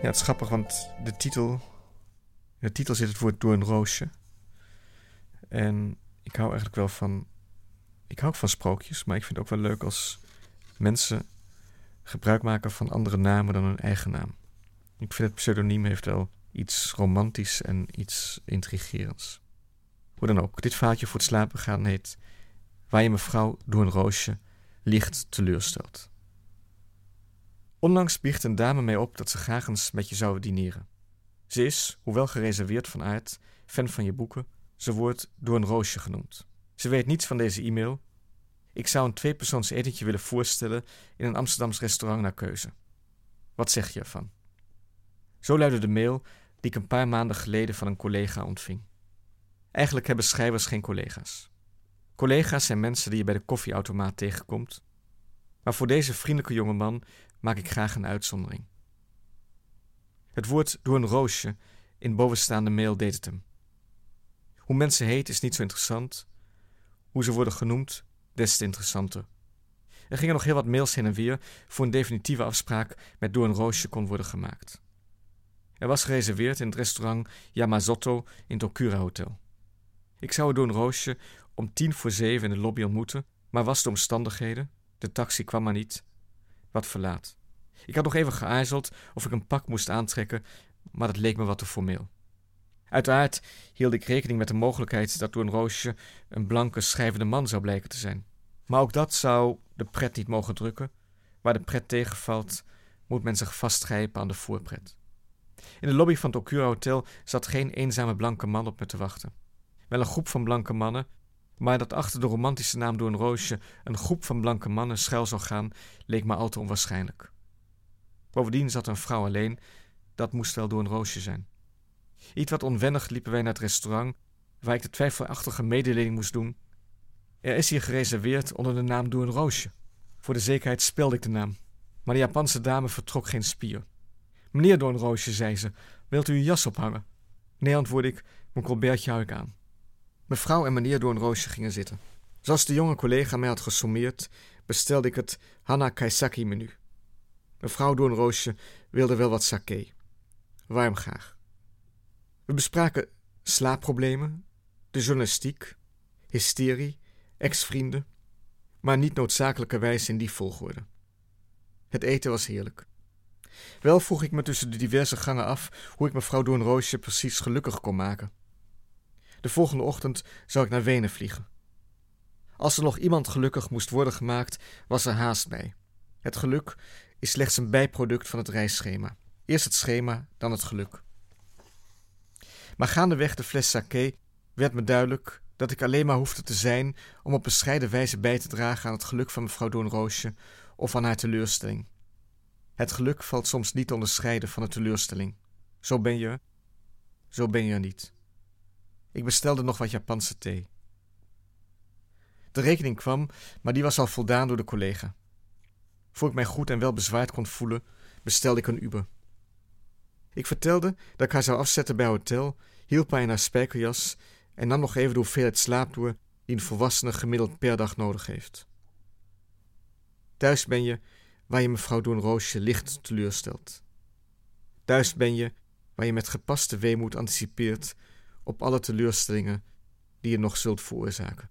Ja, het is grappig, want de titel... In de titel zit het woord door een roosje. En ik hou eigenlijk wel van... Ik hou ook van sprookjes, maar ik vind het ook wel leuk als mensen gebruik maken van andere namen dan hun eigen naam. Ik vind het pseudoniem heeft wel iets romantisch en iets intrigerends. Hoe dan ook, dit vaatje voor het slapen gaan heet Waar je mevrouw door een roosje licht teleurstelt. Onlangs biecht een dame mij op dat ze graag eens met je zou dineren. Ze is, hoewel gereserveerd van aard, fan van je boeken. Ze wordt door een roosje genoemd. Ze weet niets van deze e-mail. Ik zou een tweepersoons etentje willen voorstellen in een Amsterdams restaurant naar keuze. Wat zeg je ervan? Zo luidde de mail die ik een paar maanden geleden van een collega ontving. Eigenlijk hebben schrijvers geen collega's. Collega's zijn mensen die je bij de koffieautomaat tegenkomt. Maar voor deze vriendelijke jongeman maak ik graag een uitzondering. Het woord door een roosje in bovenstaande mail deed het hem. Hoe mensen heet is niet zo interessant. Hoe ze worden genoemd, des te interessanter. Er gingen nog heel wat mails heen en weer voor een definitieve afspraak met door roosje kon worden gemaakt. Er was gereserveerd in het restaurant Yamazotto in het Okura Hotel. Ik zou door een roosje om tien voor zeven in de lobby ontmoeten, maar was de omstandigheden, de taxi kwam maar niet, wat verlaat. Ik had nog even geaarzeld of ik een pak moest aantrekken, maar dat leek me wat te formeel. Uiteraard hield ik rekening met de mogelijkheid dat door een roosje een blanke schrijvende man zou blijken te zijn. Maar ook dat zou de pret niet mogen drukken. Waar de pret tegenvalt, moet men zich vastgrijpen aan de voorpret. In de lobby van het Okura Hotel zat geen eenzame blanke man op me te wachten. Wel een groep van blanke mannen, maar dat achter de romantische naam door een roosje een groep van blanke mannen schuil zou gaan, leek me al te onwaarschijnlijk. Bovendien zat een vrouw alleen, dat moest wel door roosje zijn. Iets wat onwennig liepen wij naar het restaurant, waar ik de twijfelachtige mededeling moest doen. Er is hier gereserveerd onder de naam Door een Roosje. Voor de zekerheid spelde ik de naam, maar de Japanse dame vertrok geen spier. Meneer Door een Roosje, zei ze, wilt u uw jas ophangen? Nee, antwoordde ik, mijn colbertje hou ik aan. Mevrouw en meneer Door een Roosje gingen zitten. Zoals de jonge collega mij had gesommeerd, bestelde ik het Hana Kaisaki menu. Mevrouw Door een Roosje wilde wel wat sake. Warm graag. We bespraken slaapproblemen, de journalistiek, hysterie, ex-vrienden, maar niet noodzakelijkerwijs in die volgorde. Het eten was heerlijk. Wel vroeg ik me tussen de diverse gangen af hoe ik mevrouw Doornroosje precies gelukkig kon maken. De volgende ochtend zou ik naar Wenen vliegen. Als er nog iemand gelukkig moest worden gemaakt, was er haast bij. Het geluk is slechts een bijproduct van het reisschema. Eerst het schema, dan het geluk. Maar gaandeweg de fles sake werd me duidelijk dat ik alleen maar hoefde te zijn om op bescheiden wijze bij te dragen aan het geluk van mevrouw Doornroosje of aan haar teleurstelling. Het geluk valt soms niet te onderscheiden van de teleurstelling. Zo ben je, zo ben je niet. Ik bestelde nog wat Japanse thee. De rekening kwam, maar die was al voldaan door de collega. Voor ik mij goed en wel bezwaard kon voelen, bestelde ik een Uber. Ik vertelde dat ik haar zou afzetten bij hotel, hielp haar in haar spijkerjas en nam nog even de hoeveelheid slaap die een volwassene gemiddeld per dag nodig heeft. Thuis ben je waar je mevrouw Doornroosje licht teleurstelt. Thuis ben je waar je met gepaste weemoed anticipeert op alle teleurstellingen die je nog zult veroorzaken.